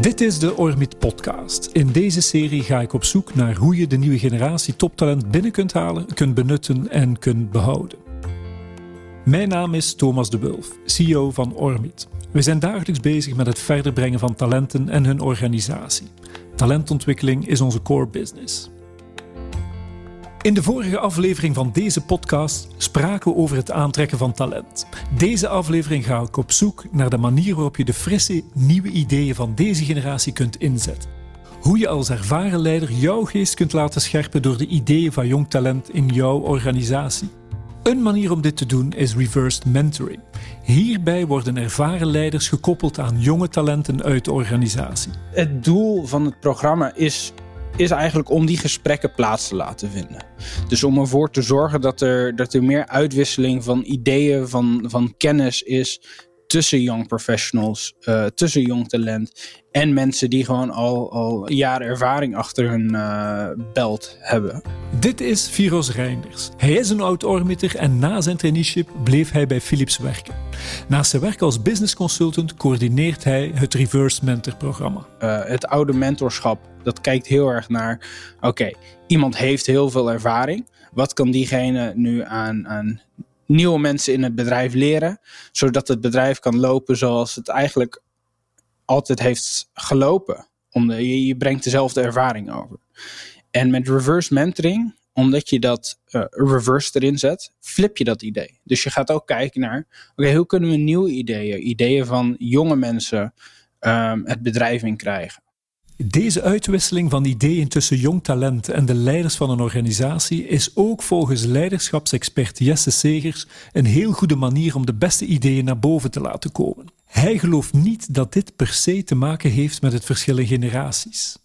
Dit is de Ormit Podcast. In deze serie ga ik op zoek naar hoe je de nieuwe generatie toptalent binnen kunt halen, kunt benutten en kunt behouden. Mijn naam is Thomas de Wulf, CEO van Ormit. We zijn dagelijks bezig met het verder brengen van talenten en hun organisatie. Talentontwikkeling is onze core business. In de vorige aflevering van deze podcast spraken we over het aantrekken van talent. Deze aflevering ga ik op zoek naar de manier waarop je de frisse, nieuwe ideeën van deze generatie kunt inzetten. Hoe je als ervaren leider jouw geest kunt laten scherpen door de ideeën van jong talent in jouw organisatie. Een manier om dit te doen is reversed mentoring. Hierbij worden ervaren leiders gekoppeld aan jonge talenten uit de organisatie. Het doel van het programma is is eigenlijk om die gesprekken plaats te laten vinden. Dus om ervoor te zorgen dat er, dat er meer uitwisseling van ideeën, van, van kennis is tussen young professionals, uh, tussen jong talent en mensen die gewoon al, al jaren ervaring achter hun uh, belt hebben. Dit is Viros Reinders. Hij is een oud ormiter en na zijn traineeship bleef hij bij Philips werken. Naast zijn werk als business consultant coördineert hij het Reverse Mentor programma. Uh, het oude mentorschap, dat kijkt heel erg naar, oké, iemand heeft heel veel ervaring. Wat kan diegene nu aan, aan nieuwe mensen in het bedrijf leren, zodat het bedrijf kan lopen zoals het eigenlijk altijd heeft gelopen. Je, brengt dezelfde ervaring over. En met reverse mentoring, omdat je dat uh, reverse erin zet, flip je dat idee. Dus je gaat ook kijken naar, oké, hoe kunnen we nieuwe ideeën, ideeën van jonge mensen, um, het bedrijf in krijgen. Deze uitwisseling van ideeën tussen jong talent en de leiders van een organisatie is ook volgens leiderschapsexpert Jesse Segers een heel goede manier om de beste ideeën naar boven te laten komen. Hij gelooft niet dat dit per se te maken heeft met het verschil in generaties.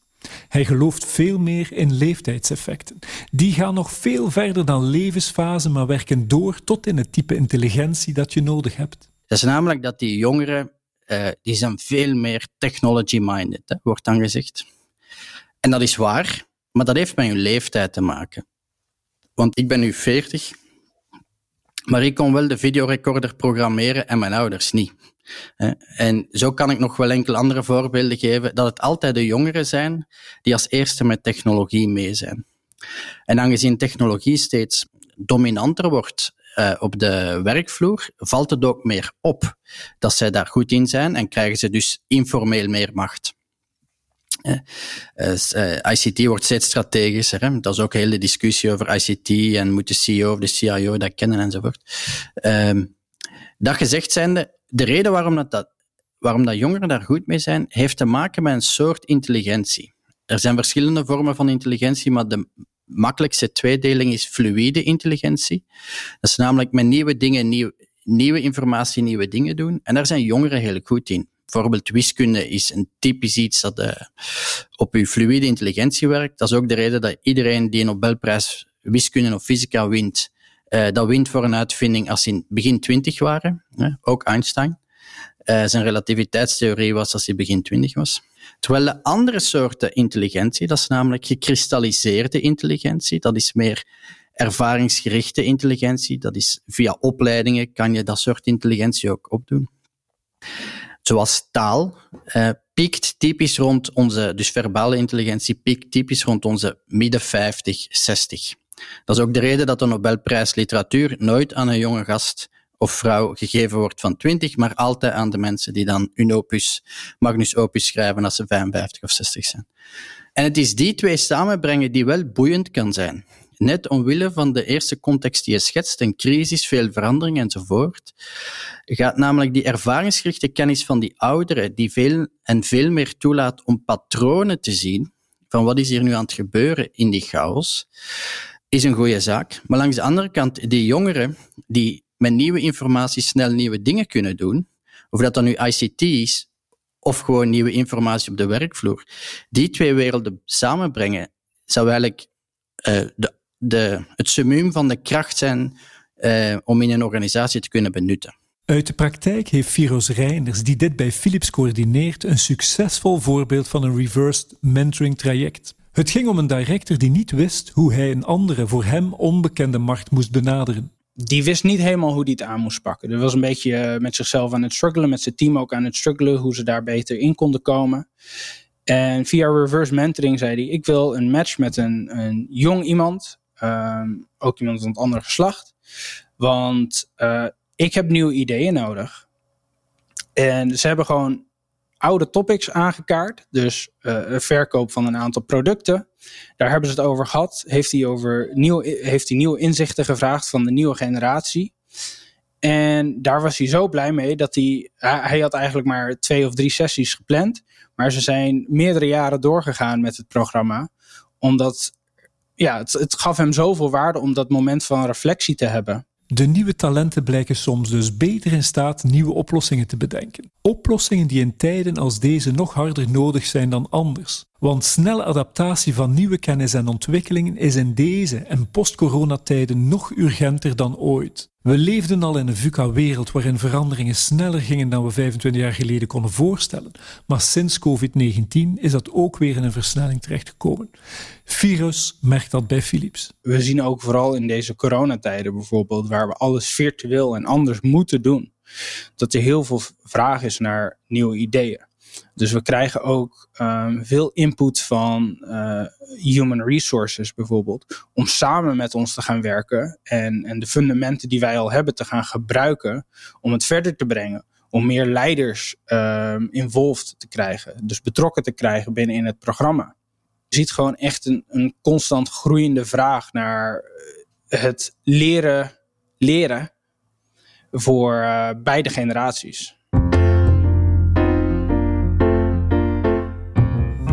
Hij gelooft veel meer in leeftijdseffecten. Die gaan nog veel verder dan levensfase, maar werken door tot in het type intelligentie dat je nodig hebt. Dat is namelijk dat die jongeren uh, die zijn veel meer technology-minded, wordt dan gezegd. En dat is waar, maar dat heeft met hun leeftijd te maken. Want ik ben nu 40, maar ik kon wel de videorecorder programmeren en mijn ouders niet. En zo kan ik nog wel enkele andere voorbeelden geven dat het altijd de jongeren zijn die als eerste met technologie mee zijn. En aangezien technologie steeds dominanter wordt uh, op de werkvloer, valt het ook meer op dat zij daar goed in zijn en krijgen ze dus informeel meer macht. Uh, uh, ICT wordt steeds strategischer. Hè? Dat is ook een hele discussie over ICT en moet de CEO of de CIO dat kennen enzovoort. Ehm, dat gezegd zijnde, de reden waarom dat, dat, waarom dat jongeren daar goed mee zijn, heeft te maken met een soort intelligentie. Er zijn verschillende vormen van intelligentie, maar de makkelijkste tweedeling is fluïde intelligentie. Dat is namelijk met nieuwe dingen, nieuw, nieuwe informatie, nieuwe dingen doen. En daar zijn jongeren heel goed in. Bijvoorbeeld wiskunde is een typisch iets dat uh, op uw fluïde intelligentie werkt. Dat is ook de reden dat iedereen die een Nobelprijs wiskunde of fysica wint, uh, dat wint voor een uitvinding als ze in begin twintig waren. ook Einstein. Uh, zijn relativiteitstheorie was als hij begin twintig was. Terwijl de andere soorten intelligentie, dat is namelijk gekristalliseerde intelligentie, dat is meer ervaringsgerichte intelligentie, dat is via opleidingen kan je dat soort intelligentie ook opdoen. Zoals taal uh, piekt typisch rond onze, dus verbale intelligentie piekt typisch rond onze midden 50, 60. Dat is ook de reden dat de Nobelprijs literatuur nooit aan een jonge gast of vrouw gegeven wordt van 20, maar altijd aan de mensen die dan hun opus, magnus opus schrijven als ze 55 of 60 zijn. En het is die twee samenbrengen die wel boeiend kan zijn. Net omwille van de eerste context die je schetst, een crisis, veel verandering enzovoort, gaat namelijk die ervaringsgerichte kennis van die ouderen, die veel en veel meer toelaat om patronen te zien van wat is hier nu aan het gebeuren in die chaos, is een goede zaak. Maar langs de andere kant, die jongeren die met nieuwe informatie snel nieuwe dingen kunnen doen. Of dat dan nu ICT is, of gewoon nieuwe informatie op de werkvloer. Die twee werelden samenbrengen, zou eigenlijk uh, de, de, het summum van de kracht zijn uh, om in een organisatie te kunnen benutten. Uit de praktijk heeft Firos Reinders, die dit bij Philips coördineert, een succesvol voorbeeld van een reversed mentoring traject. Het ging om een director die niet wist hoe hij een andere voor hem onbekende markt moest benaderen. Die wist niet helemaal hoe die het aan moest pakken. Er was een beetje eh, met zichzelf aan het struggelen, met zijn team ook aan het struggelen, hoe ze daar beter in konden komen. En via reverse mentoring zei hij: Ik wil een match met een, een jong iemand, ehm, ook iemand van het andere geslacht. Want uh, ik heb nieuwe ideeën nodig. En ze hebben gewoon oude topics aangekaart. Dus uh, verkoop van een aantal producten. Daar hebben ze het over gehad. Heeft hij, over nieuw, heeft hij nieuwe inzichten gevraagd van de nieuwe generatie. En daar was hij zo blij mee dat hij. Hij had eigenlijk maar twee of drie sessies gepland. Maar ze zijn meerdere jaren doorgegaan met het programma. Omdat ja, het, het gaf hem zoveel waarde om dat moment van reflectie te hebben. De nieuwe talenten blijken soms dus beter in staat nieuwe oplossingen te bedenken. Oplossingen die in tijden als deze nog harder nodig zijn dan anders. Want snelle adaptatie van nieuwe kennis en ontwikkelingen is in deze en post-coronatijden nog urgenter dan ooit. We leefden al in een VUCA-wereld waarin veranderingen sneller gingen dan we 25 jaar geleden konden voorstellen. Maar sinds COVID-19 is dat ook weer in een versnelling terechtgekomen. Virus merkt dat bij Philips. We zien ook vooral in deze coronatijden bijvoorbeeld, waar we alles virtueel en anders moeten doen, dat er heel veel vraag is naar nieuwe ideeën. Dus we krijgen ook um, veel input van uh, human resources bijvoorbeeld, om samen met ons te gaan werken en, en de fundamenten die wij al hebben te gaan gebruiken om het verder te brengen. Om meer leiders um, involved te krijgen, dus betrokken te krijgen binnen in het programma. Je ziet gewoon echt een, een constant groeiende vraag naar het leren, leren voor uh, beide generaties.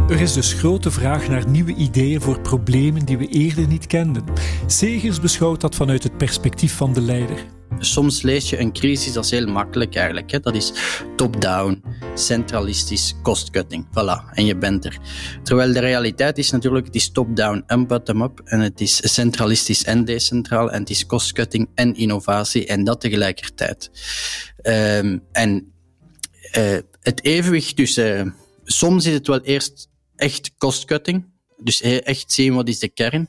Er is dus grote vraag naar nieuwe ideeën voor problemen die we eerder niet kenden. Segers beschouwt dat vanuit het perspectief van de leider. Soms lees je een crisis als heel makkelijk eigenlijk. Hè? Dat is top-down, centralistisch, cost-cutting. Voilà, en je bent er. Terwijl de realiteit is natuurlijk, het is top-down en bottom-up. En het is centralistisch en decentraal. En het is cost-cutting en innovatie. En dat tegelijkertijd. Um, en uh, het evenwicht tussen... Soms is het wel eerst echt cost-cutting. Dus echt zien wat is de kern.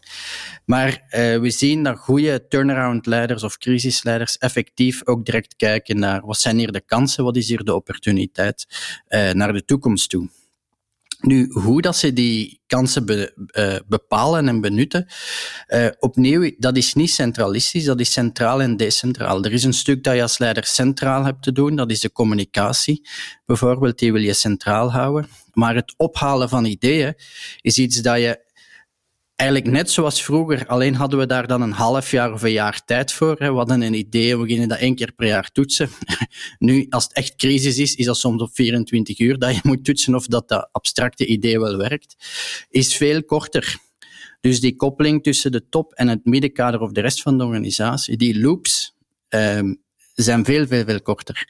Maar uh, we zien dat goede turnaround-leiders of crisisleiders effectief ook direct kijken naar wat zijn hier de kansen, wat is hier de opportuniteit uh, naar de toekomst toe. Nu, hoe dat ze die kansen be, uh, bepalen en benutten, uh, opnieuw, dat is niet centralistisch, dat is centraal en decentraal. Er is een stuk dat je als leider centraal hebt te doen, dat is de communicatie. Bijvoorbeeld, die wil je centraal houden. Maar het ophalen van ideeën is iets dat je eigenlijk net zoals vroeger, alleen hadden we daar dan een half jaar of een jaar tijd voor. We hadden een idee, we gingen dat één keer per jaar toetsen. Nu, als het echt crisis is, is dat soms op 24 uur dat je moet toetsen of dat dat abstracte idee wel werkt. Is veel korter. Dus die koppeling tussen de top en het middenkader of de rest van de organisatie, die loops, um, zijn veel, veel, veel korter.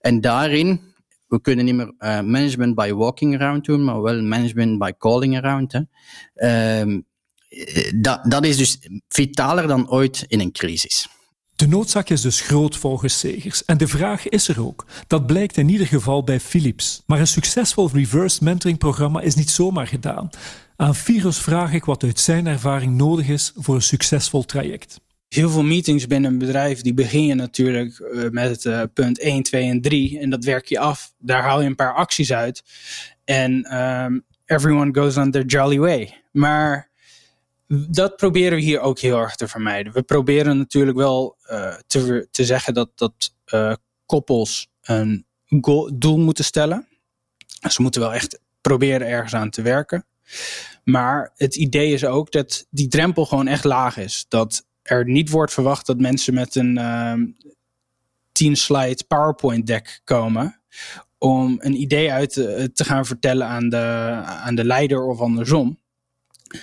En daarin, we kunnen niet meer uh, management by walking around doen, maar wel management by calling around. Um, dat, dat is dus vitaler dan ooit in een crisis. De noodzaak is dus groot volgens Segers. En de vraag is er ook. Dat blijkt in ieder geval bij Philips. Maar een succesvol reverse mentoring programma is niet zomaar gedaan. Aan Virus vraag ik wat uit zijn ervaring nodig is voor een succesvol traject. Heel veel meetings binnen een bedrijf, die begin je natuurlijk uh, met uh, punt 1, 2 en 3. En dat werk je af. Daar haal je een paar acties uit. En um, everyone goes on their jolly way. Maar dat proberen we hier ook heel erg te vermijden. We proberen natuurlijk wel uh, te, te zeggen dat, dat uh, koppels een goal, doel moeten stellen. Ze moeten wel echt proberen ergens aan te werken. Maar het idee is ook dat die drempel gewoon echt laag is. Dat er niet wordt verwacht dat mensen met een uh, 10 slide PowerPoint deck komen om een idee uit te, te gaan vertellen aan de, aan de leider of andersom.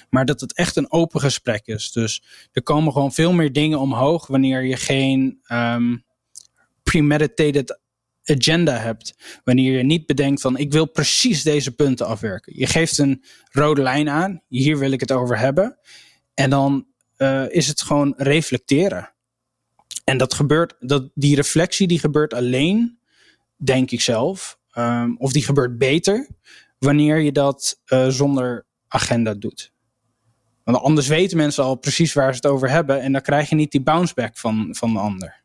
Maar dat het echt een open gesprek is. Dus er komen gewoon veel meer dingen omhoog wanneer je geen um, premeditated agenda hebt. Wanneer je niet bedenkt van ik wil precies deze punten afwerken. Je geeft een rode lijn aan. Hier wil ik het over hebben. En dan uh, is het gewoon reflecteren. En dat gebeurt, dat, die reflectie die gebeurt alleen, denk ik zelf. Um, of die gebeurt beter wanneer je dat uh, zonder agenda doet. Want anders weten mensen al precies waar ze het over hebben. En dan krijg je niet die bounce back van, van de ander.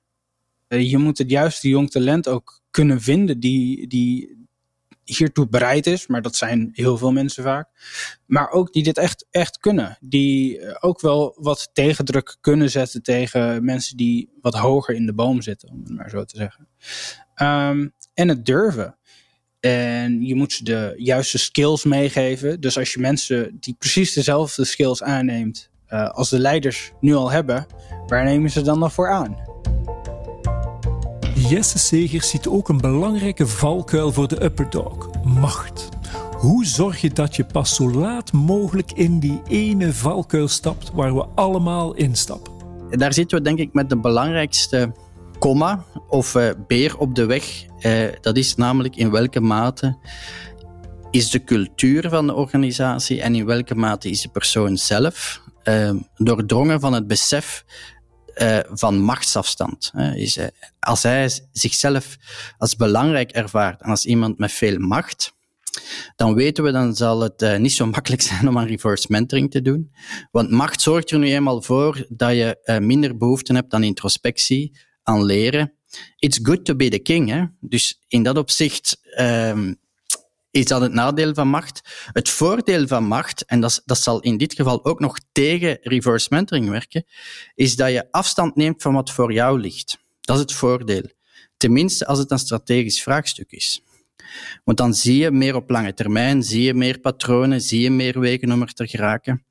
Eh, je moet het juiste jong talent ook kunnen vinden die, die hiertoe bereid is. Maar dat zijn heel veel mensen vaak. Maar ook die dit echt, echt kunnen. Die eh, ook wel wat tegendruk kunnen zetten tegen mensen die wat hoger in de boom zitten. Om het maar zo te zeggen. Ehm, en het durven. En je moet ze de juiste skills meegeven. Dus als je mensen die precies dezelfde skills aanneemt uh, als de leiders nu al hebben, waar nemen ze dan nog voor aan? Jesse Segers ziet ook een belangrijke valkuil voor de upper dog: macht. Hoe zorg je dat je pas zo laat mogelijk in die ene valkuil stapt waar we allemaal instappen? Daar zitten we denk ik met de belangrijkste komma of uh, beer op de weg. Uh, dat is namelijk in welke mate is de cultuur van de organisatie en in welke mate is de persoon zelf uh, doordrongen van het besef van machtsafstand. Is, als hij zichzelf als belangrijk ervaart en als iemand met veel macht, dan weten we, dan zal het niet zo makkelijk zijn om aan reverse mentoring te doen. Want macht zorgt er nu eenmaal voor dat je minder behoefte hebt aan introspectie, aan leren. It's good to be the king. Hè? Dus in dat opzicht um, is dat het nadeel van macht. Het voordeel van macht, en dat, dat zal in dit geval ook nog tegen reverse mentoring werken, is dat je afstand neemt van wat voor jou ligt. Dat is het voordeel. Tenminste als het een strategisch vraagstuk is. Want dan zie je meer op lange termijn, zie je meer patronen, zie je meer wegen om er te geraken.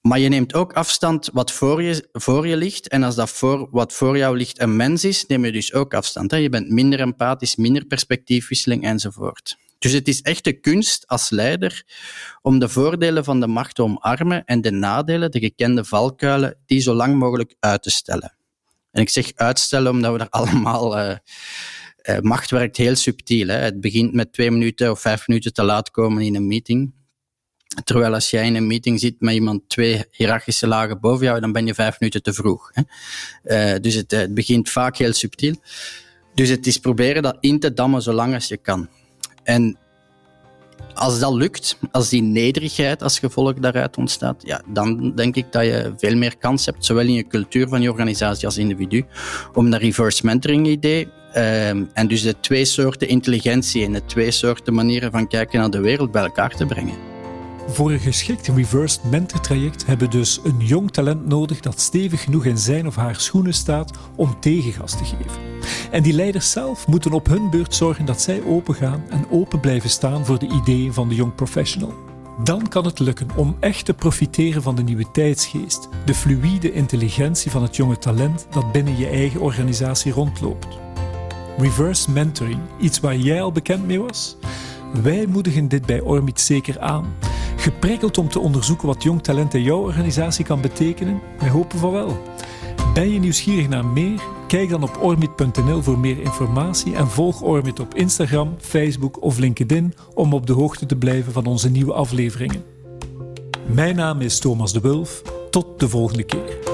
Maar je neemt ook afstand wat voor je, voor je ligt. En als dat voor, wat voor jou ligt een mens is, neem je dus ook afstand. Je bent minder empathisch, minder perspectiefwisseling enzovoort. Dus het is echt de kunst als leider om de voordelen van de macht te omarmen en de nadelen, de gekende valkuilen, die zo lang mogelijk uit te stellen. En ik zeg uitstellen omdat we er allemaal. Uh, uh, macht werkt heel subtiel. Het begint met twee minuten of vijf minuten te laat komen in een meeting. Terwijl als jij in een meeting zit met iemand twee hiërarchische lagen boven jou, dan ben je vijf minuten te vroeg. Hè? Uh, dus het, het, begint vaak heel subtiel. Dus het is proberen dat in te dammen zo lang als je kan. En als dat lukt, als die nederigheid als gevolg daaruit ontstaat, ja, dan denk ik dat je veel meer kans hebt, zowel in je cultuur van je organisatie als individu, om dat reverse mentoring idee um, en dus de twee soorten intelligentie en de twee soorten manieren van kijken naar de wereld bij elkaar te brengen. Voor een geschikt reversed mentor traject hebben dus een jong talent nodig dat stevig genoeg in zijn of haar schoenen staat om tegengas te geven. En die leiders zelf moeten op hun beurt zorgen dat zij opengaan en open blijven staan voor de ideeën van de jong professional. Dan kan het lukken om echt te profiteren van de nieuwe tijdsgeest, de fluïde intelligentie van het jonge talent dat binnen je eigen organisatie rondloopt. Reverse mentoring, iets waar jij al bekend mee was? Wij moedigen dit bij Ormit zeker aan. Geprikkeld om te onderzoeken wat jong talent in jouw organisatie kan betekenen? Wij hopen van wel. Ben je nieuwsgierig naar meer? Kijk dan op orbit.nl voor meer informatie en volg Orbit op Instagram, Facebook of LinkedIn om op de hoogte te blijven van onze nieuwe afleveringen. Mijn naam is Thomas de Wulf. Tot de volgende keer.